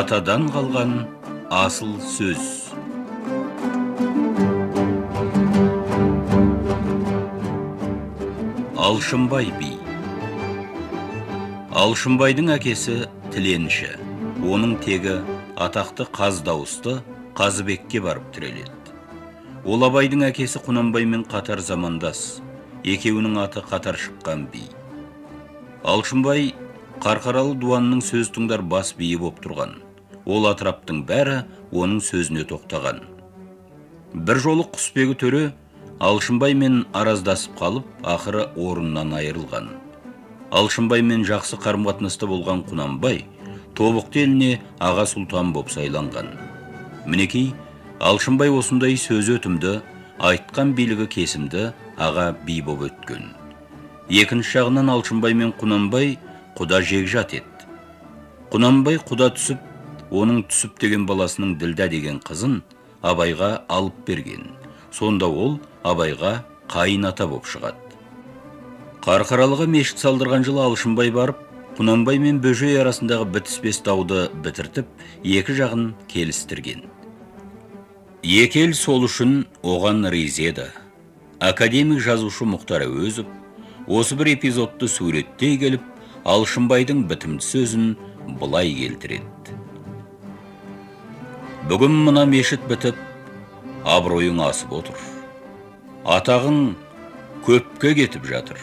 атадан қалған асыл сөз алшынбай би алшынбайдың әкесі тіленші оның тегі атақты қаз дауысты қазыбекке барып тіреледі ол абайдың әкесі құнанбаймен қатар замандас екеуінің аты қатар шыққан би алшынбай қарқаралы дуанының сөз тыңдар бас биі боп тұрған ол атыраптың бәрі оның сөзіне тоқтаған. Бір жолы құсбегі төре алшынбаймен араздасып қалып ақыры орнынан айырылған. Алшынбаймен жақсы қарым қатынаста болған құнанбай тобықты еліне аға сұлтан боп сайланған. Мінекей алшынбай осындай сөз өтімді айтқан билігі кесімді аға би боп өткен. Екінші жағынан алшынбай мен құнанбай құда жекжат еді құнанбай құда түсіп оның түсіп деген баласының ділдә деген қызын абайға алып берген. Сонда ол абайға қайын ата боп шығады қарқаралыға мешіт салдырған жылы алшынбай барып құнанбай мен бөжей арасындағы бітіспес дауды бітіртіп екі жағын келістірген. Екі ел сол үшін оған риза еді. Академик жазушы мұхтар әуезов осы бір эпизодты суреттей келіп алшынбайдың бітімді сөзін былай келтіреді. Бүгін мына мешіт бітіп абыройың асып отыр. Атағың көпке кетіп жатыр.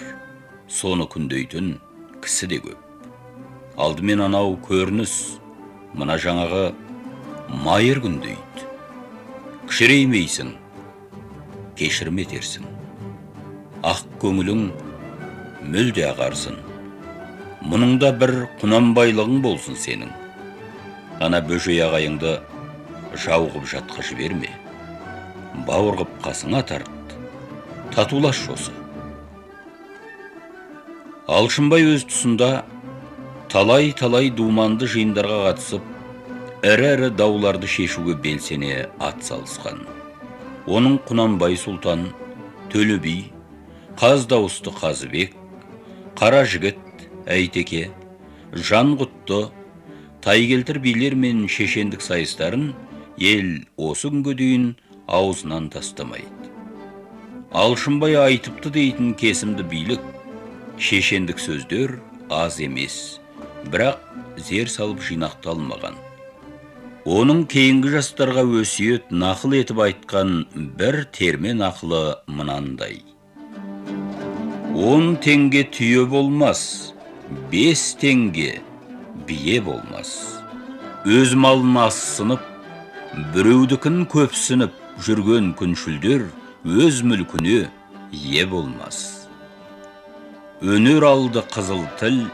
Соны күндейтін кісі де көп. Алдымен анау көрініс мына жаңағы майыр күндейді кішіреймейсің кешірім етерсің. Ақ көңілің мүлде ағарсын. Мұныңда бір құнанбайлығың болсын сенің. Ана бөжей ағайыңды жау қып жатқа жіберме бауыр қып қасыңа тарт татулаш осы. Алшынбай өз тұсында талай талай думанды жиындарға қатысып ірі ірі дауларды шешуге белсене ат салысқан. Оның құнанбай сұлтан төле би қаз дауысты қазыбек қара жігіт әйтеке жанғұтты тайкелтір билер мен шешендік сайыстарын ел осы күнге дейін аузынан тастамайды. Алшынбай айтыпты дейтін кесімді билік шешендік сөздер аз емес бірақ зер салып жинақталмаған. Оның кейінгі жастарға өсиет нақыл етіп айтқан бір термен ақылы мынандай. Он теңге түйе болмас бес теңге бие болмас. Өз малын ассынып біреудікін көпсініп жүрген күншілдер өз мүлкіне ие болмас. Өнер алды қызыл тіл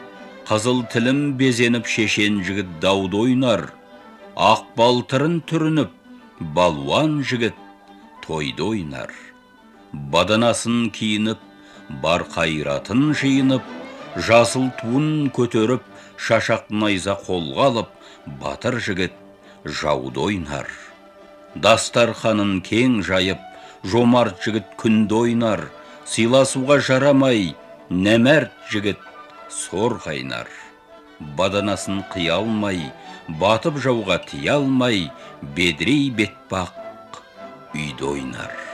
қызыл тілім безеніп шешен жігіт дауды ойнар. Ақ балтырын түрініп балуан жігіт тойды ойнар. Баданасын киініп бар қайратын жиынып жасыл туын көтеріп шашақ найза қолға алып батыр жігіт жауды ойнар дастарханын кең жайып жомарт жігіт күнді ойнар. Сыйласуға жарамай нәмәрт жігіт сор қайнар. Баданасын қия алмай батып жауға тия алмай бедірей бетпақ үйді ойнар.